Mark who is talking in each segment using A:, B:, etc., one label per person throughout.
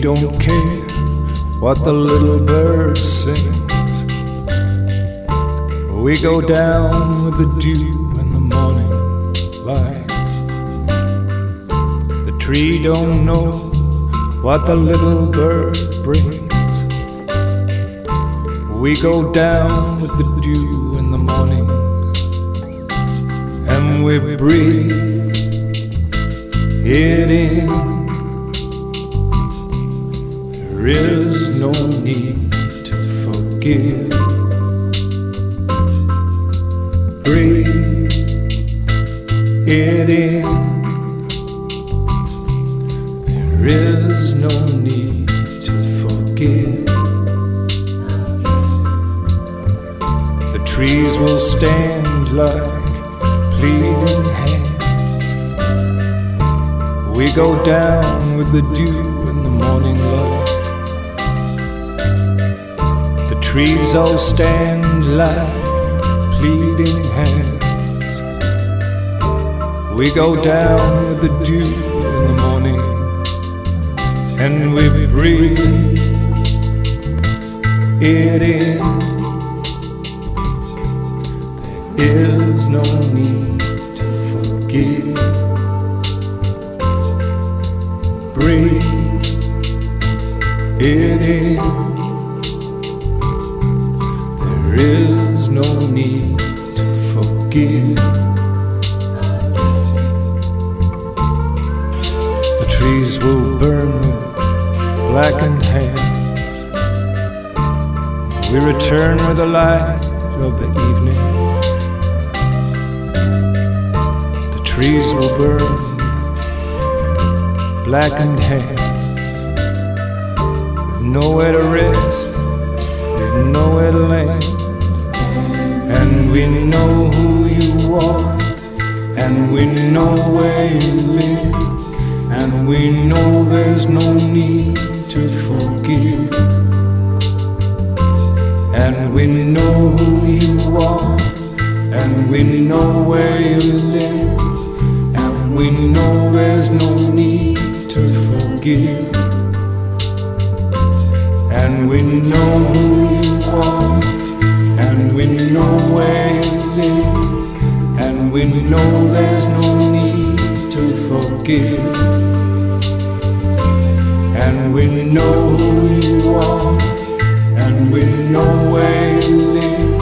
A: don't care what the little bird sings. We go down with the dew in the morning light. The tree don't know what the little bird brings. We go down with the dew in the morning and we breathe it in. There is no need to forgive. Breathe it in. There is no need to forgive. The trees will stand like pleading hands. We go down with the dew in the morning light. Trees all stand like pleading hands. We go down with the dew in the morning and we breathe it in. There is no need to forgive. Breathe it in. Need to forgive. The trees will burn with blackened hands. We return with the light of the evening. The trees will burn blackened hands. Nowhere to rest, nowhere to land. And we know who you are, and we know where you live. And we know there's no need to forgive. And we know who you are, and we know where you live. And we know there's no need to forgive. And we know who you are, and we know where it live. And we know there's no need to forgive. And we know who you are, and we know where you live,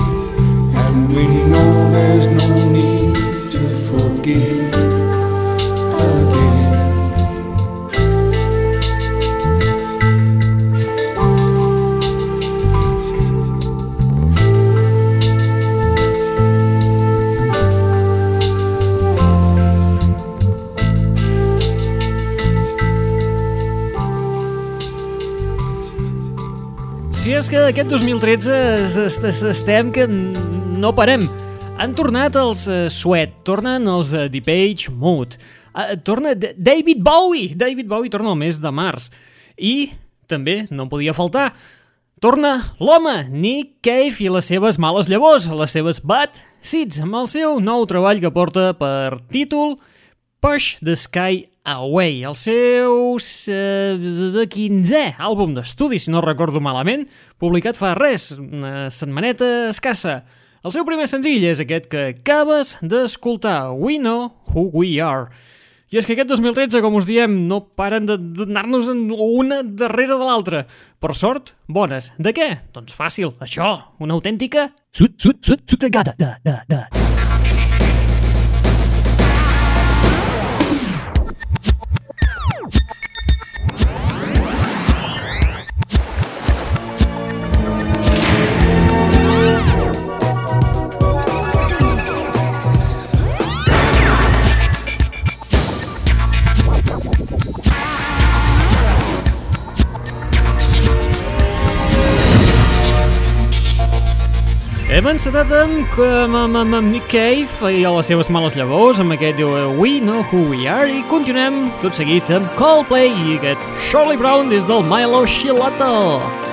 A: and we know there's no need to forgive
B: és que aquest 2013 es- es- es- estem que no parem. Han tornat els uh, Sweat, tornen els uh, Deep Age Mood, uh, torna David Bowie, David Bowie torna al mes de març. I també no en podia faltar, torna l'home, Nick Cave i les seves males llavors, les seves Bad Seeds, amb el seu nou treball que porta per títol Push the Sky Away, el seu eh, de 15è àlbum d'estudi, si no recordo malament, publicat fa res, una setmaneta escassa. El seu primer senzill és aquest que acabes d'escoltar, We Know Who We Are. I és que aquest 2013, com us diem, no paren de donar-nos una darrere de l'altra. Per sort, bones. De què? Doncs fàcil, això, una autèntica
C: Sud, sud, sud, sudregada, da, da, da.
B: Hem encetat amb, amb, amb, amb, Nick Cave i les seves males llavors, amb aquest diu We Know Who We Are, i continuem tot seguit amb Coldplay i aquest Charlie Brown des del Milo Shilato.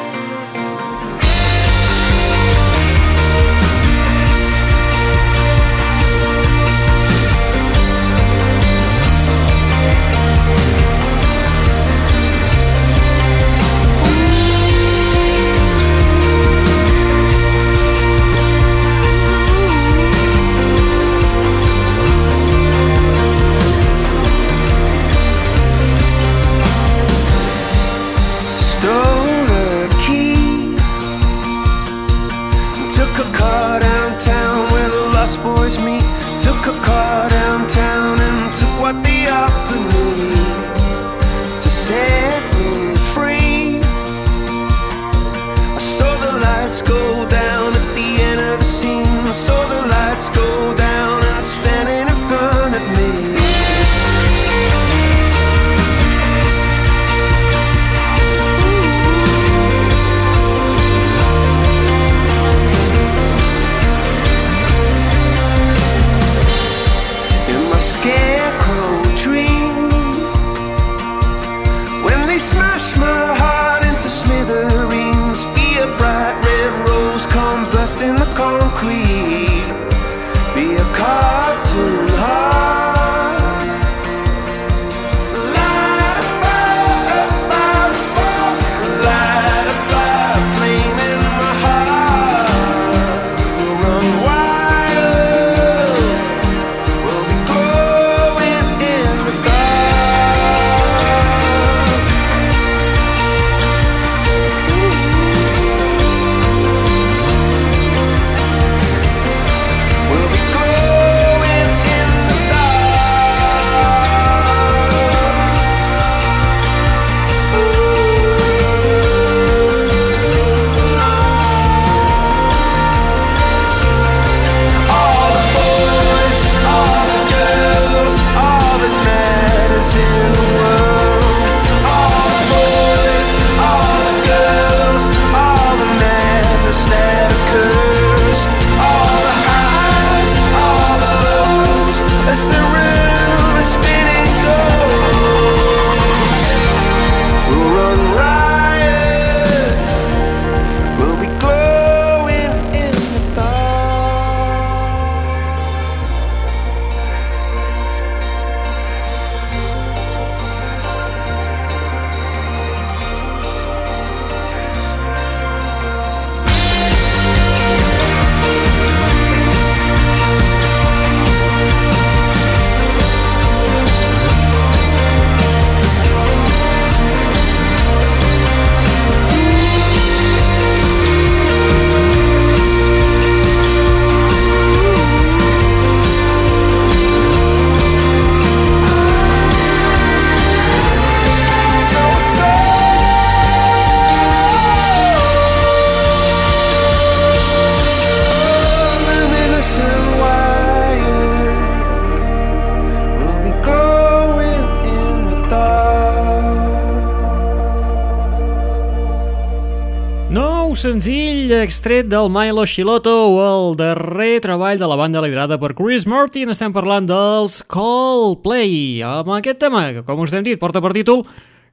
B: Extret del Milo Shiloto, el darrer treball de la banda liderada per Chris Martin. Estem parlant dels Coldplay, amb aquest tema, que com us hem dit, porta per títol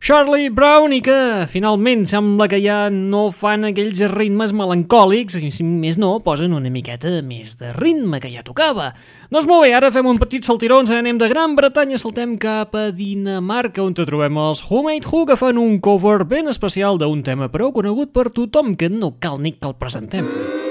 B: Charlie Brown i que finalment sembla que ja no fan aquells ritmes melancòlics si més no, posen una miqueta més de ritme que ja tocava. Doncs molt bé, ara fem un petit saltiró, ens anem de Gran Bretanya, saltem cap a Dinamarca on trobem els Who Made Who que fan un cover ben especial d'un tema prou conegut per tothom que no cal ni que el presentem.
D: Sweet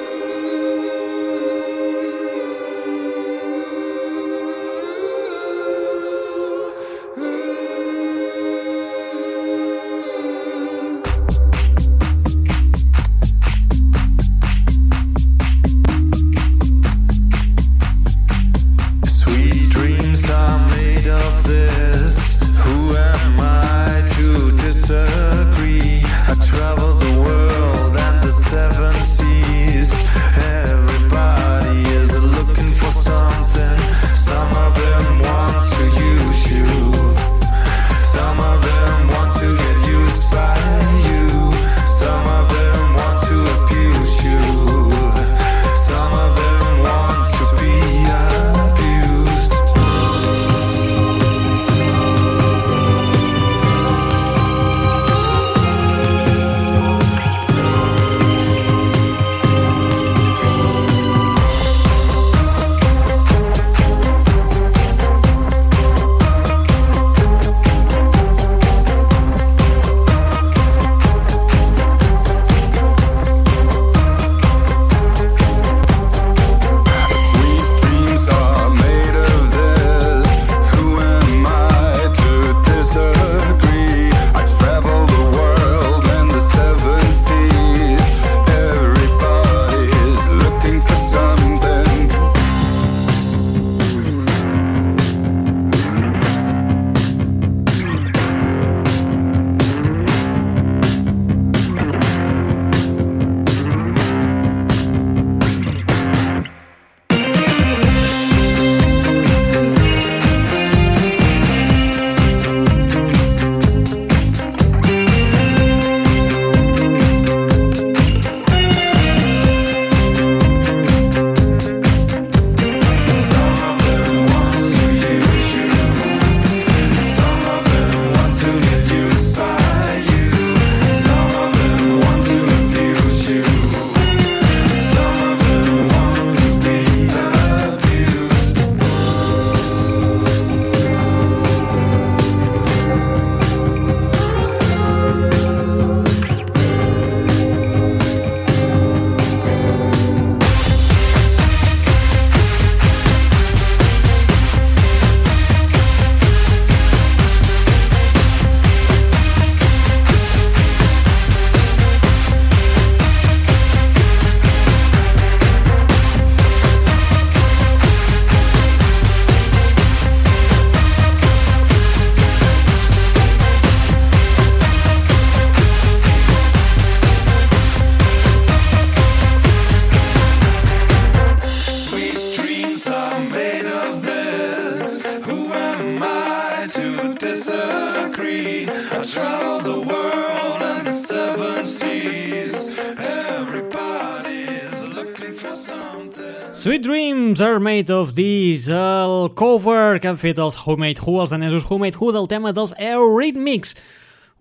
D: made of this,
B: el cover que han fet els Who Made Who, els danesos Who Made Who, del tema dels Eurythmics.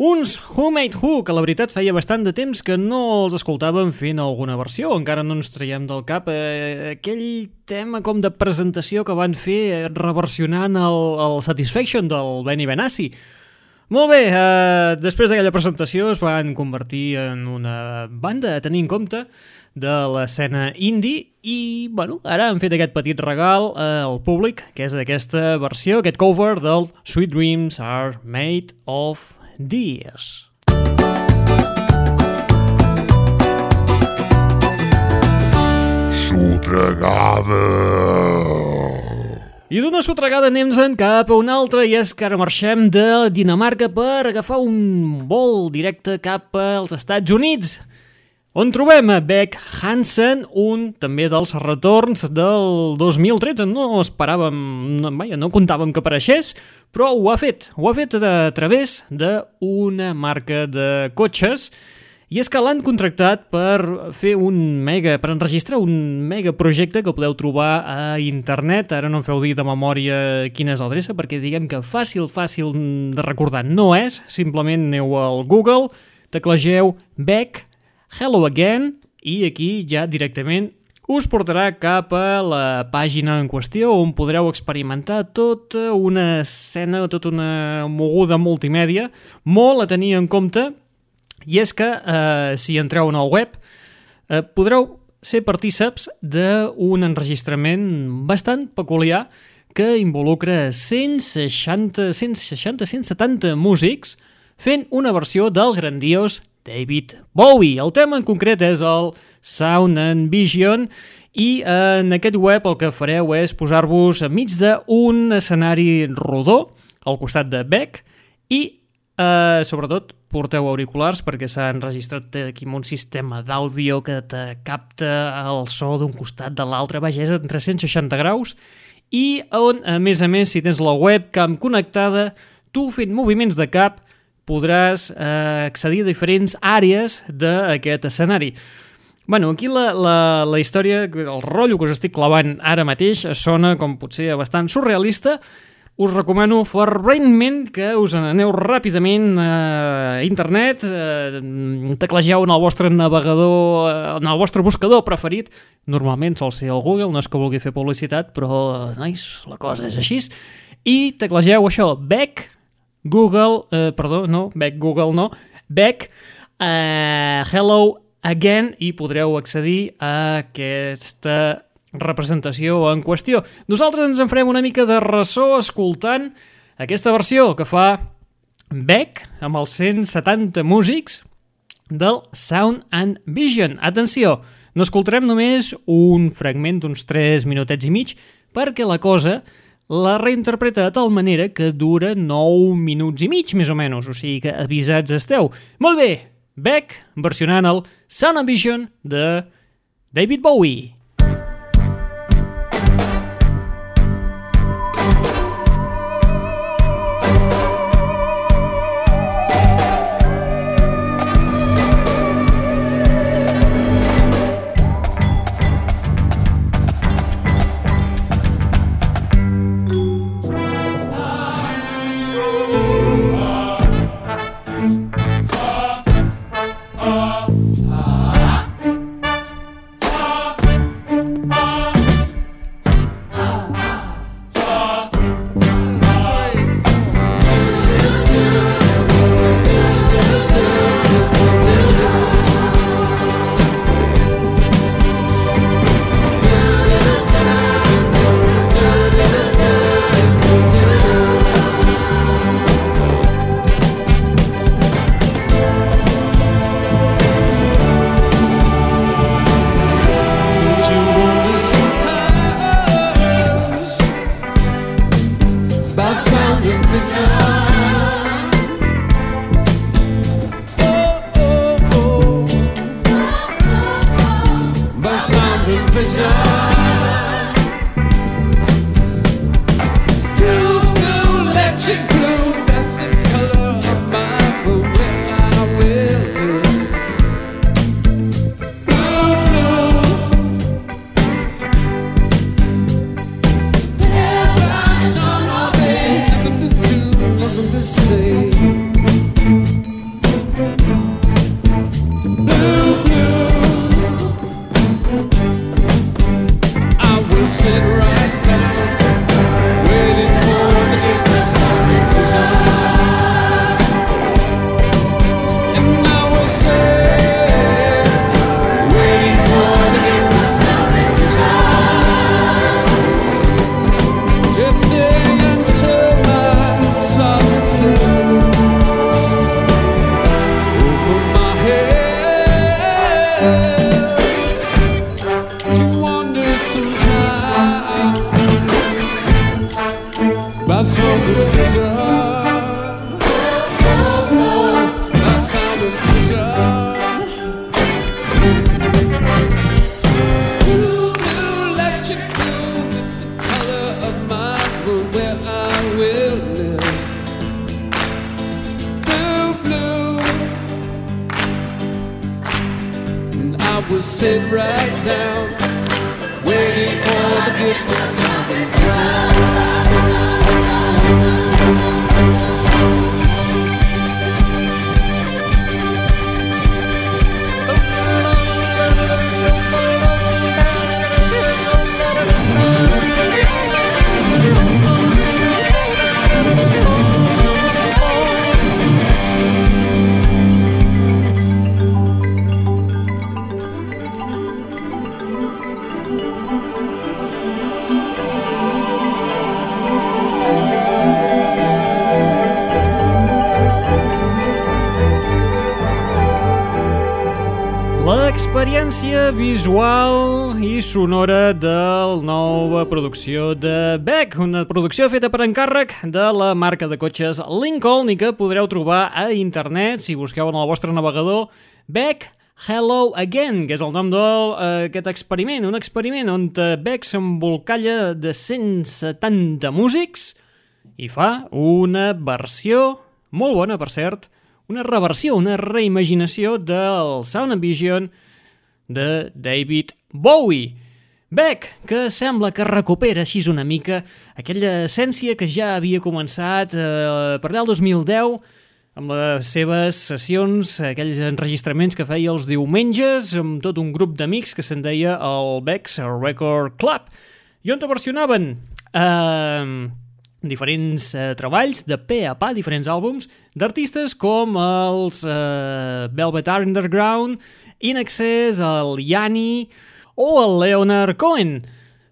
B: Uns Who Made Who, que la veritat feia bastant de temps que no els escoltàvem fent alguna versió, encara no ens traiem del cap eh, aquell tema com de presentació que van fer eh, reversionant el, el Satisfaction del Benny Benassi. Molt bé, eh, després d'aquella presentació es van convertir en una banda a tenir en compte de l'escena indie. I, bueno, ara han fet aquest petit regal eh, al públic, que és aquesta versió, aquest cover del Sweet Dreams are made of these. I d'una sotregada anem-se'n cap a una altra i és que ara marxem de Dinamarca per agafar un vol directe cap als Estats Units on trobem a Beck Hansen, un també dels retorns del 2013. No esperàvem, no, vaja, no comptàvem que apareixés, però ho ha fet. Ho ha fet a través d'una marca de cotxes i és que l'han contractat per fer un mega, per enregistrar un mega projecte que podeu trobar a internet. Ara no em feu dir de memòria quina és l'adreça, perquè diguem que fàcil, fàcil de recordar no és. Simplement aneu al Google, teclegeu Beck, Hello Again, i aquí ja directament us portarà cap a la pàgina en qüestió on podreu experimentar tota una escena, tota una moguda multimèdia, molt a tenir en compte i és que, eh, si entreu en el web, eh, podreu ser partíceps d'un enregistrament bastant peculiar que involucra 160, 160, 170 músics fent una versió del grandiós David Bowie. El tema en concret és el Sound and Vision i en aquest web el que fareu és posar-vos enmig d'un escenari rodó al costat de Beck i eh, sobretot porteu auriculars perquè s'ha enregistrat aquí amb un sistema d'àudio que te capta el so d'un costat de l'altre, vaja, és en 360 graus, i on, a més a més, si tens la webcam connectada, tu fent moviments de cap podràs eh, accedir a diferents àrees d'aquest escenari. Bueno, aquí la, la, la història, el rotllo que us estic clavant ara mateix sona com potser bastant surrealista, us recomano ferventment que us n'aneu ràpidament a internet, eh, teclegeu en el vostre navegador, eh, en el vostre buscador preferit, normalment sol ser el Google, no és que vulgui fer publicitat, però, nois, la cosa és així, i teclegeu això, Beck, Google, eh, perdó, no, Beck, Google no, Beck, eh, Hello Again, i podreu accedir a aquesta representació en qüestió. Nosaltres ens en farem una mica de ressò escoltant aquesta versió que fa Beck amb els 170 músics del Sound and Vision. Atenció, no escoltarem només un fragment d'uns 3 minutets i mig perquè la cosa la reinterpreta de tal manera que dura 9 minuts i mig, més o menys, o sigui que avisats esteu. Molt bé, Beck versionant el Sound and Vision de David Bowie.
E: Right down, waiting for the gift of something
B: L'experiència visual i sonora de la nova producció de Beck, una producció feta per encàrrec de la marca de cotxes Lincoln i que podreu trobar a internet si busqueu en el vostre navegador Beck Hello Again, que és el nom d'aquest experiment, un experiment on eh, Beck s'embolcalla de 170 músics i fa una versió, molt bona per cert, una reversió, una reimaginació del Sound and Vision de David Bowie. Beck, que sembla que recupera així una mica aquella essència que ja havia començat eh, per allà el 2010 amb les seves sessions, aquells enregistraments que feia els diumenges amb tot un grup d'amics que se'n deia el Beck's Record Club i on te versionaven eh, diferents eh, treballs de pe a pa, diferents àlbums d'artistes com els eh, Velvet Underground, In Excess, el Yanni o el Leonard Cohen.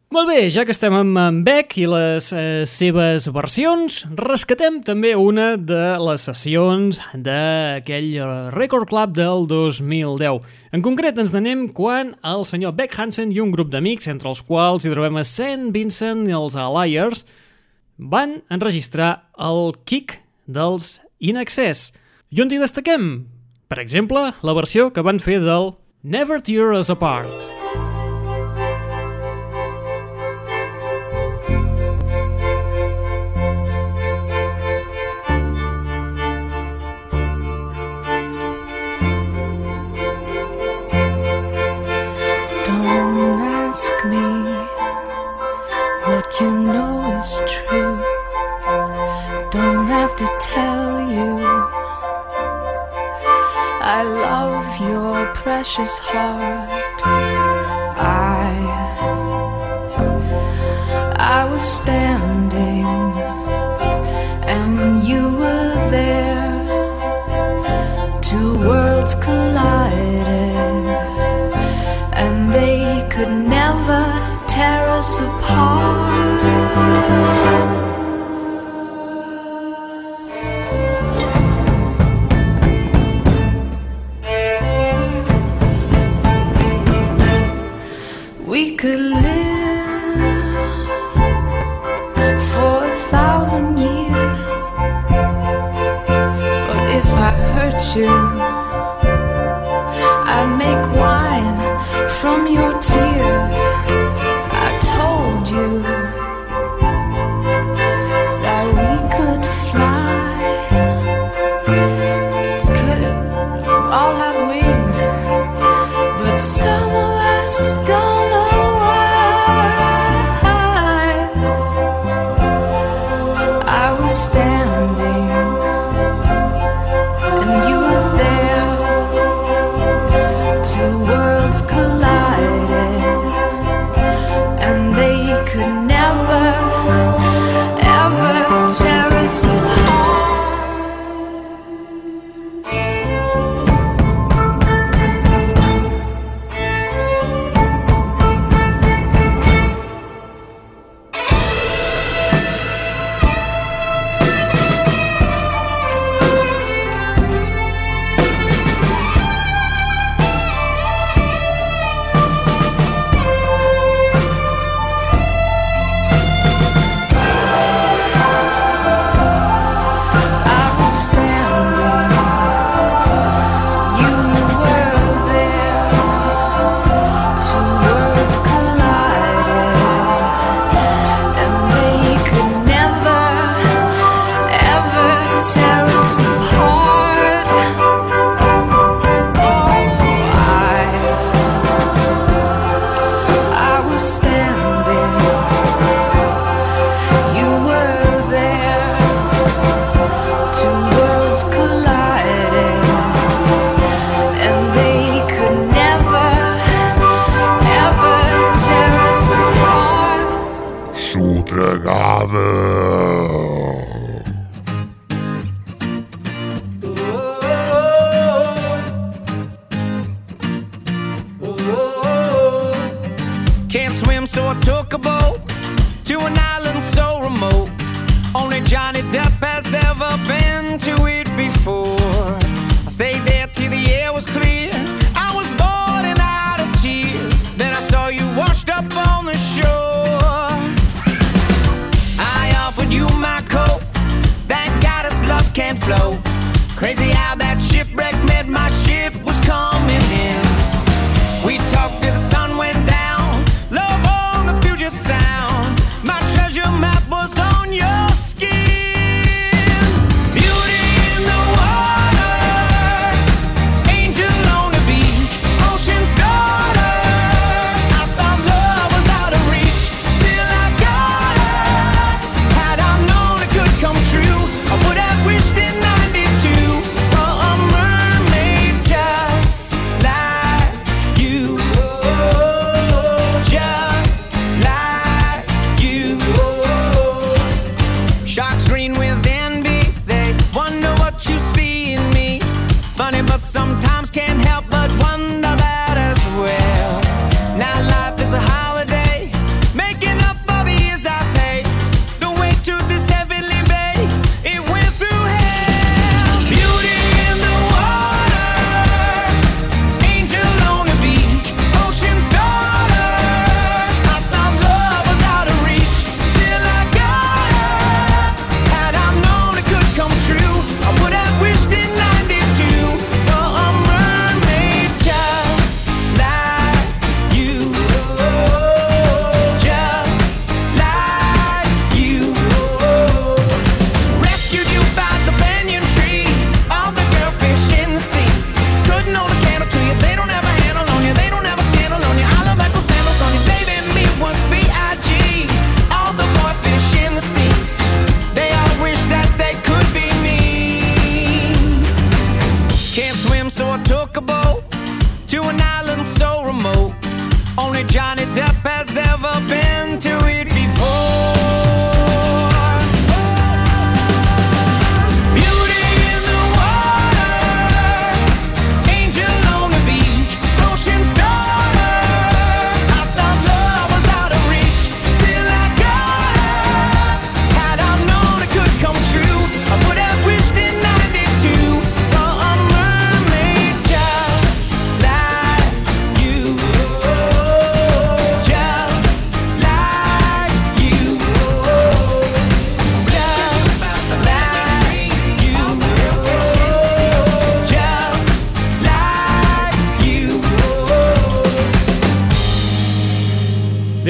B: Molt bé, ja que estem amb en Beck i les eh, seves versions, rescatem també una de les sessions d'aquell Record Club del 2010. En concret ens n'anem quan el senyor Beck Hansen i un grup d'amics, entre els quals hi trobem a St. Vincent i els Alliers, van enregistrar el kick dels In Excess. I on hi destaquem? Per exemple, la versió que van fer del Never Tear Us Apart.
F: Precious heart. I I was standing and you were there. Two worlds collided and they could never tear us apart. You, I'd make wine from your tears.
G: Has ever been to it before. I stayed there till the air was clear. I was and out of tears. Then I saw you washed up on the shore. I offered you my coat. Thank God his love can't flow. Crazy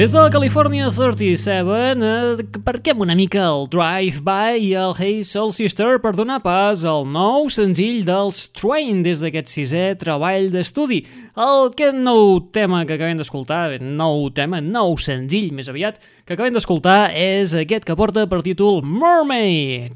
B: Des de California 37, eh, parquem una mica el Drive-By i el Hey Soul Sister per donar pas al nou senzill dels Train des d'aquest sisè treball d'estudi. El que nou tema que acabem d'escoltar, nou tema, nou senzill més aviat, que acabem d'escoltar és aquest que porta per títol Mermaid.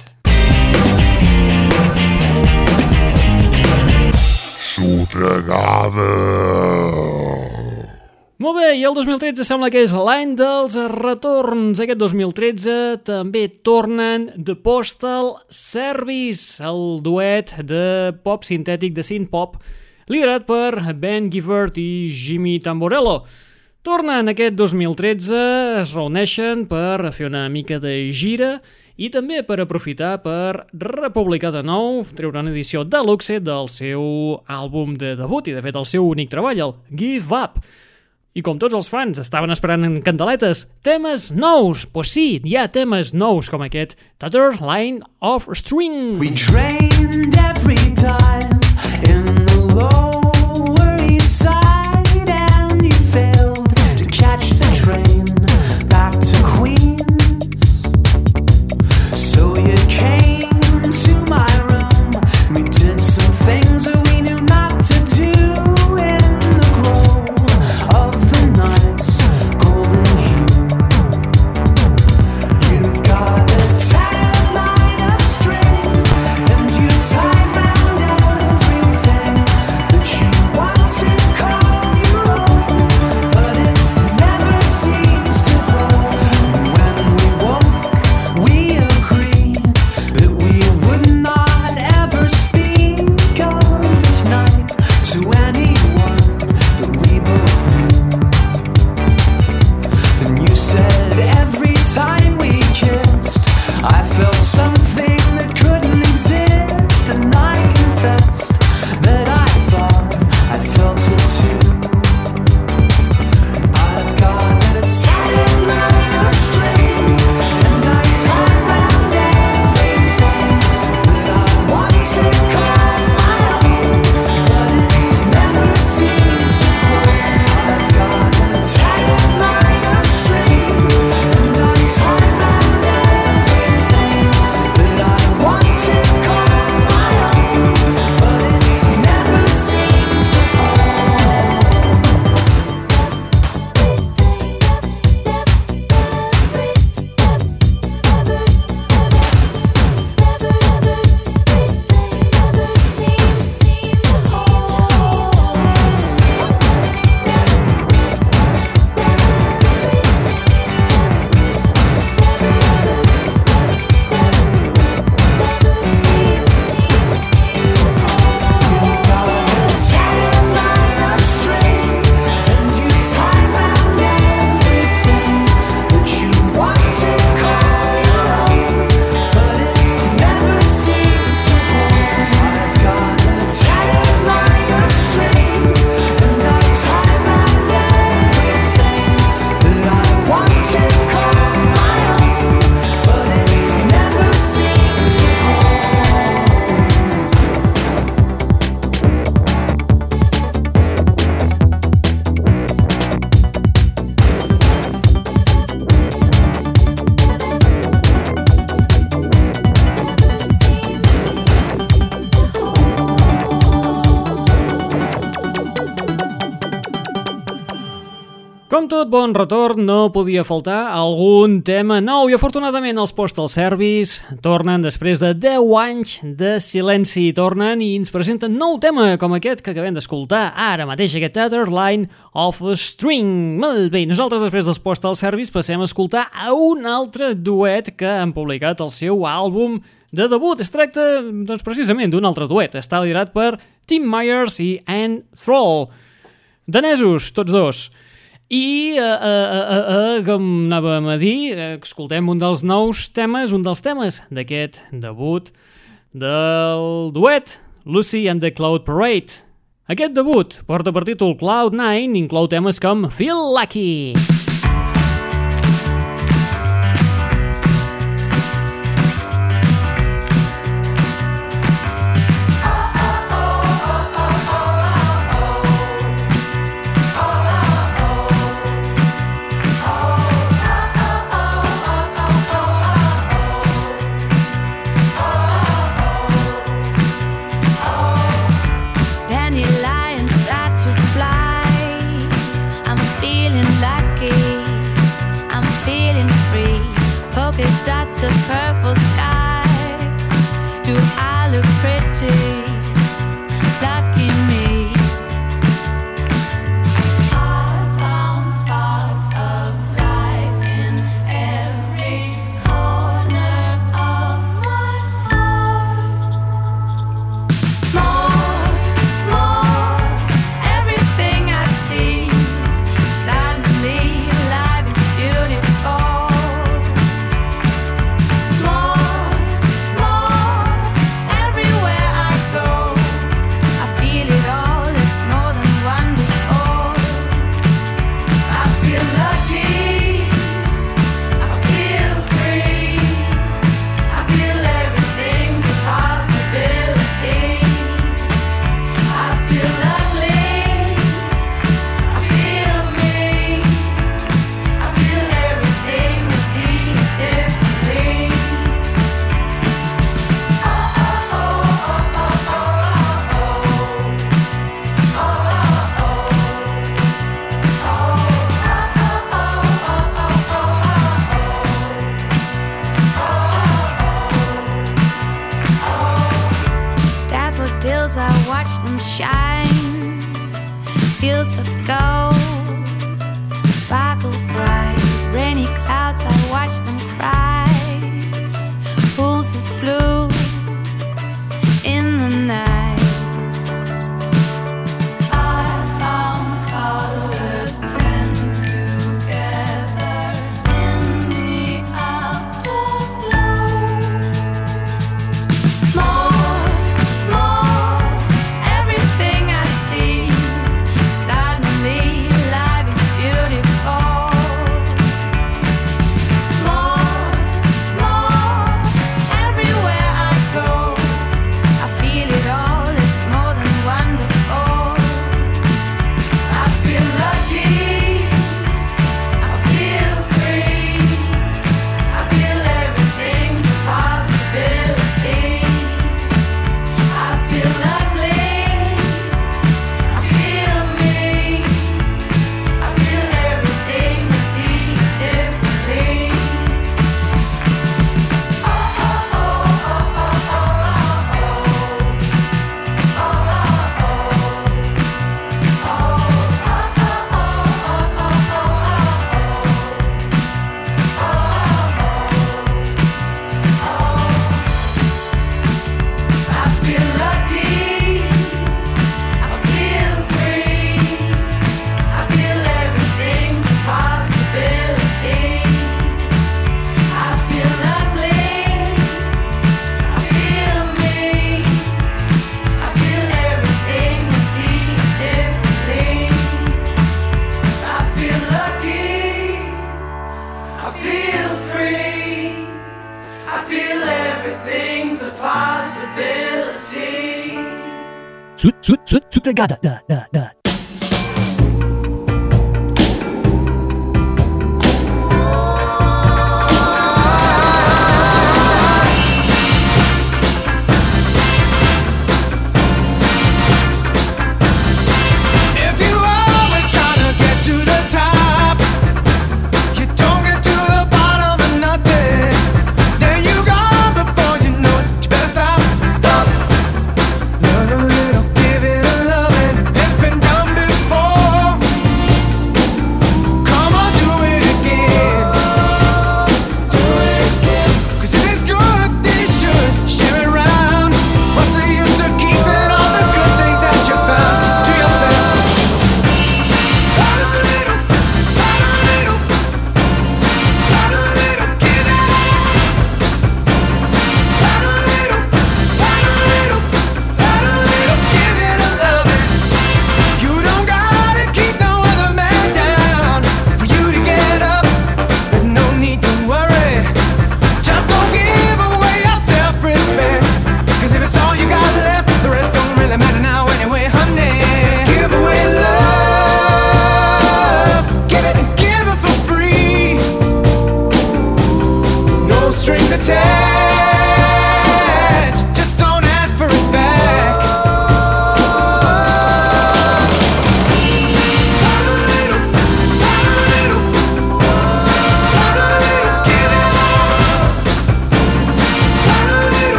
B: Molt bé, i el 2013 sembla que és l'any dels retorns. Aquest 2013 també tornen The Postal Service, el duet de pop sintètic de synth pop, liderat per Ben Givert i Jimmy Tamborello. Tornen aquest 2013, es reuneixen per fer una mica de gira i també per aprofitar per republicar de nou, treure una edició deluxe del seu àlbum de debut i de fet el seu únic treball, el Give Up. I com tots els fans estaven esperant en candeletes temes nous, pues sí, hi ha temes nous com aquest Tutter Line of String.
H: We trained every time
B: bon retorn, no podia faltar algun tema nou i afortunadament els Postal Service tornen després de 10 anys de silenci, tornen i ens presenten nou tema com aquest que acabem d'escoltar ara mateix, aquest Line of a String. Molt bé, nosaltres després dels Postal Service passem a escoltar a un altre duet que han publicat el seu àlbum de debut. Es tracta, doncs, precisament d'un altre duet. Està liderat per Tim Myers i Anne Thrall. Danesos, tots dos. I, eh, eh, eh, eh, com anàvem a dir, escoltem un dels nous temes, un dels temes d'aquest debut del duet, Lucy and the Cloud Parade. Aquest debut porta per títol Cloud9, inclou temes com Feel Lucky.
I: surprise. I watch them shine. Fields of gold
C: Sut, sut, sut, sutagada, da, da, da.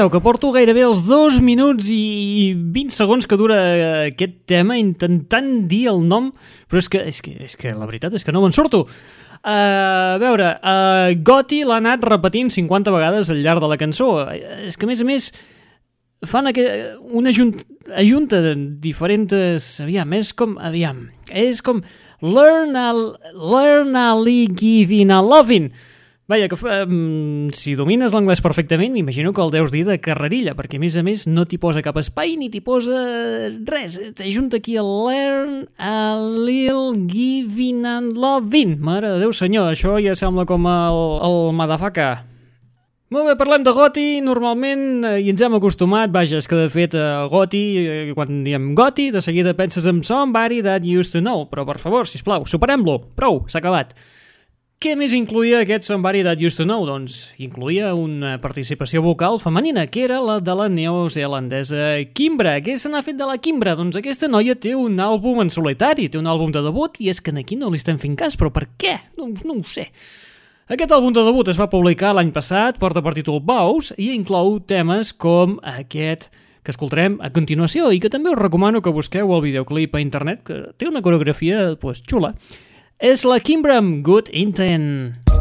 J: Escolteu, que porto gairebé els dos minuts i 20 segons que dura aquest tema intentant dir el nom, però és que, és que, és que la veritat és que no me'n surto. Uh, a veure, uh, Gotti l'ha anat repetint 50 vegades al llarg de la cançó. És que, a més a més, fan una junt ajunta de diferents... Aviam, és com... Aviam, és com... Learn a, learn a giving a loving. Vaja, que um, si domines l'anglès perfectament, m'imagino que el deus dir de carrerilla, perquè a més a més no t'hi posa cap espai ni t'hi posa res. T'ajunta aquí el learn a little giving and loving. Mare de Déu senyor, això ja sembla com el, el motherfucker. Molt bé, parlem de Goti, normalment eh, i ens hem acostumat, vaja, és que de fet eh, Goti, eh, quan diem Goti, de seguida penses en somebody that used to know, però per favor, si plau, superem-lo, prou, s'ha acabat. Què més incluïa aquest Somebody That Used to Know? Doncs incluïa una participació vocal femenina, que era la de la neozelandesa Kimbra. Què se n'ha fet de la Kimbra? Doncs aquesta noia té un àlbum en solitari, té un àlbum de debut, i és que aquí no li estem fent cas, però per què? No, no ho sé. Aquest àlbum de debut es va publicar l'any passat, porta per títol Bows, i inclou temes com aquest que escoltarem a continuació i que també us recomano que busqueu el videoclip a internet, que té una coreografia pues, xula. És la Kimbra amb Good Intent.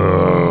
K: Sotregada.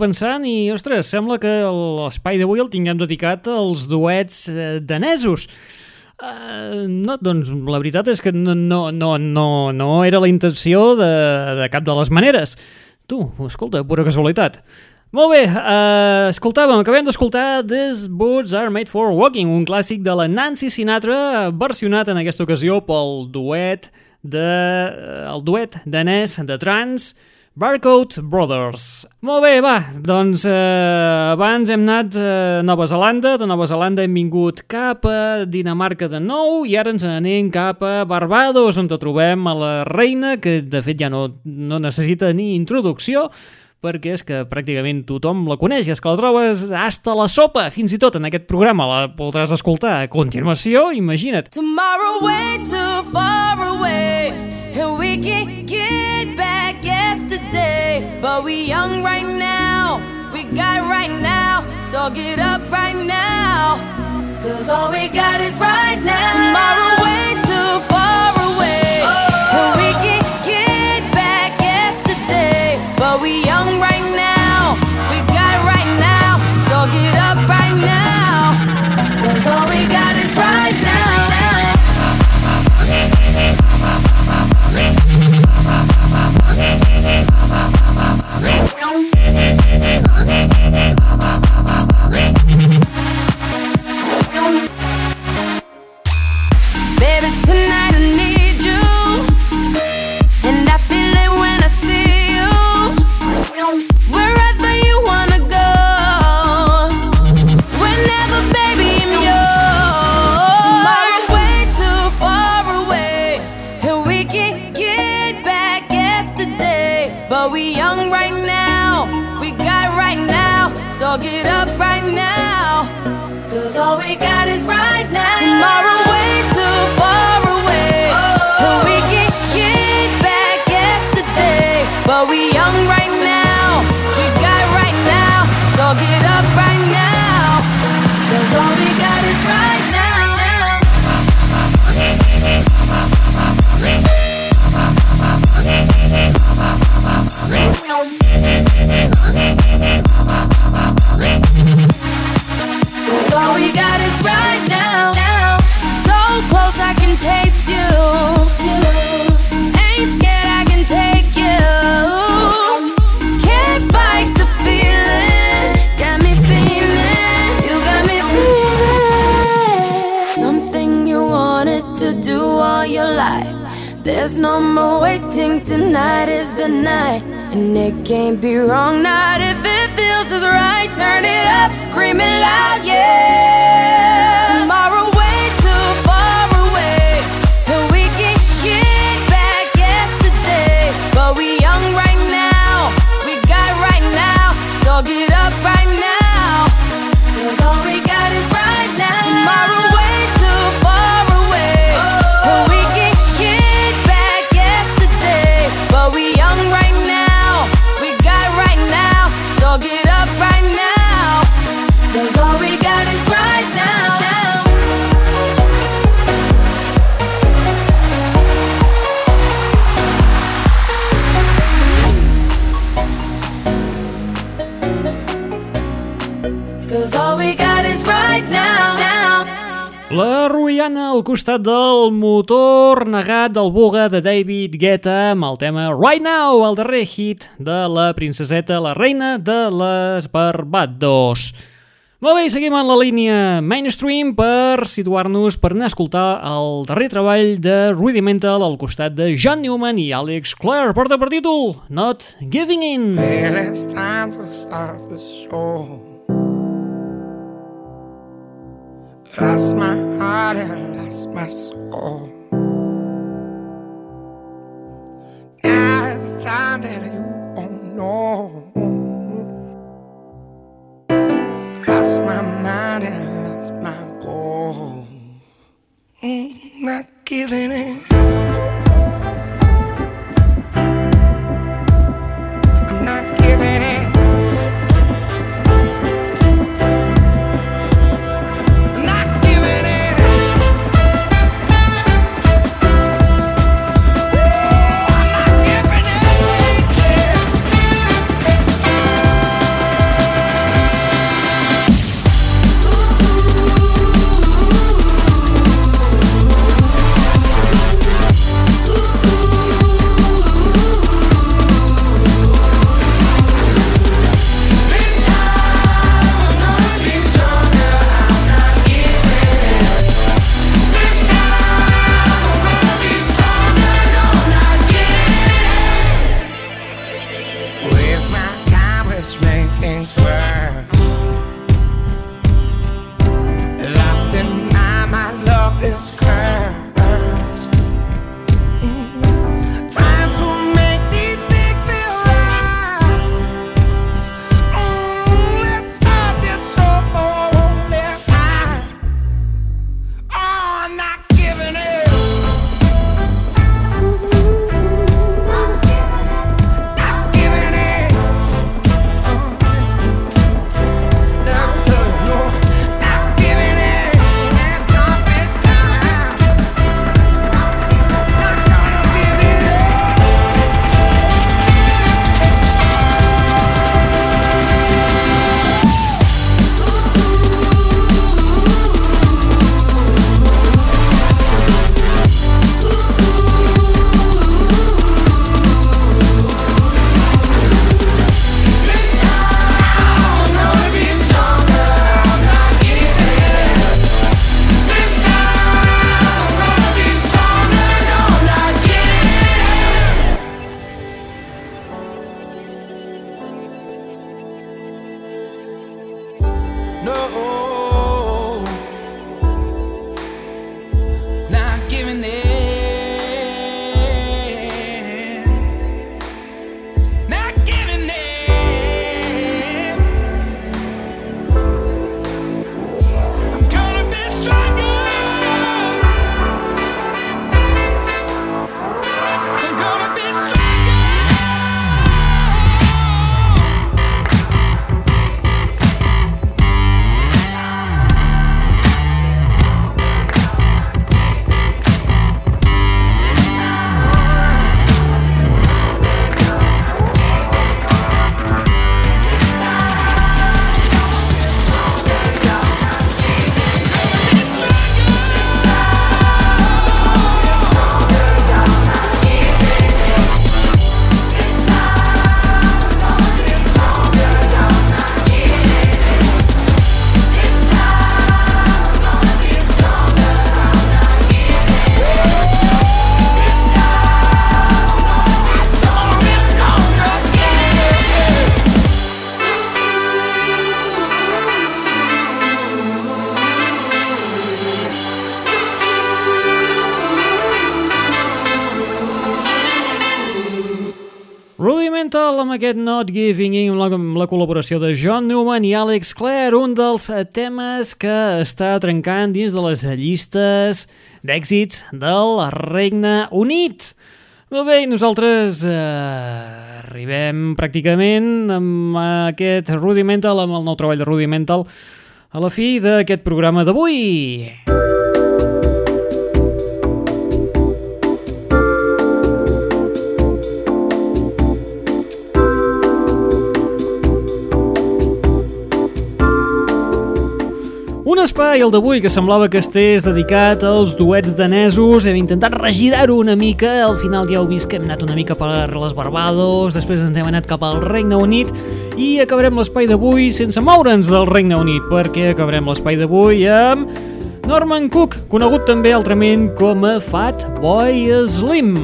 B: Pensant i, ostres, sembla que l'espai d'avui el tinguem dedicat als duets eh, danesos. Uh, no, doncs la veritat és que no, no, no, no, no era la intenció de, de cap de les maneres. Tu, escolta, pura casualitat. Molt bé, uh, escoltàvem, acabem d'escoltar These Boots Are Made For Walking, un clàssic de la Nancy Sinatra, versionat en aquesta ocasió pel duet de, el duet danès de trans, Barcode Brothers. Molt bé, va, doncs eh, abans hem anat a Nova Zelanda, de Nova Zelanda hem vingut cap a Dinamarca de nou i ara ens anem cap a Barbados, on trobem a la reina, que de fet ja no, no necessita ni introducció, perquè és que pràcticament tothom la coneix, i és que la trobes hasta la sopa, fins i tot en aquest programa la podràs escoltar a continuació, imagina't.
F: Tomorrow way too far away, and we can get back yesterday. But we young right now, we got right now, so get up right now. Cause all we got is right now. Tomorrow way can't be
B: negat del Buga de David Guetta amb el tema Right Now, el darrer hit de la princeseta, la reina de les Barbados. Molt bé, seguim en la línia mainstream per situar-nos per anar a escoltar el darrer treball de Rudimental al costat de John Newman i Alex Clare. Porta per títol Not Giving In.
C: Well, it's time to start the show. Lost my heart and lost my soul. Time that you
B: Rudimental amb aquest Not Giving In amb la, col·laboració de John Newman i Alex Clare, un dels temes que està trencant dins de les llistes d'èxits del Regne Unit. Molt bé, nosaltres eh, arribem pràcticament amb aquest Rudimental, amb el nou treball de Rudimental, a la fi d'aquest programa d'avui. Espai, el d'avui, que semblava que estés dedicat als duets danesos. Hem intentat regirar-ho una mica. Al final ja heu vist que hem anat una mica per les Barbados, després ens hem anat cap al Regne Unit i acabarem l'espai d'avui sense moure'ns del Regne Unit, perquè acabarem l'espai d'avui amb Norman Cook, conegut també altrament com a Fat Boy Slim.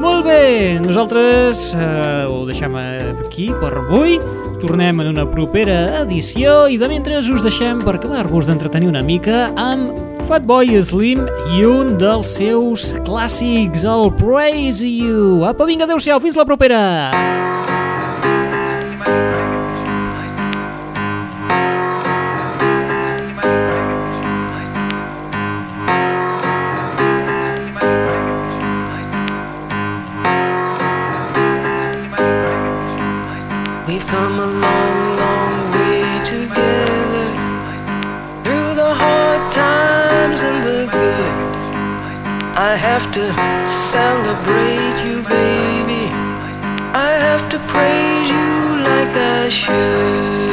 B: Molt bé, nosaltres eh, ho deixem aquí per avui. Tornem en una propera edició i de mentre us deixem per acabar-vos d'entretenir una mica amb Fatboy Slim i un dels seus clàssics, el Praise You. Apa, vinga, adeu-siau, fins la propera!
H: Have to celebrate you, baby. I have to praise you like I We've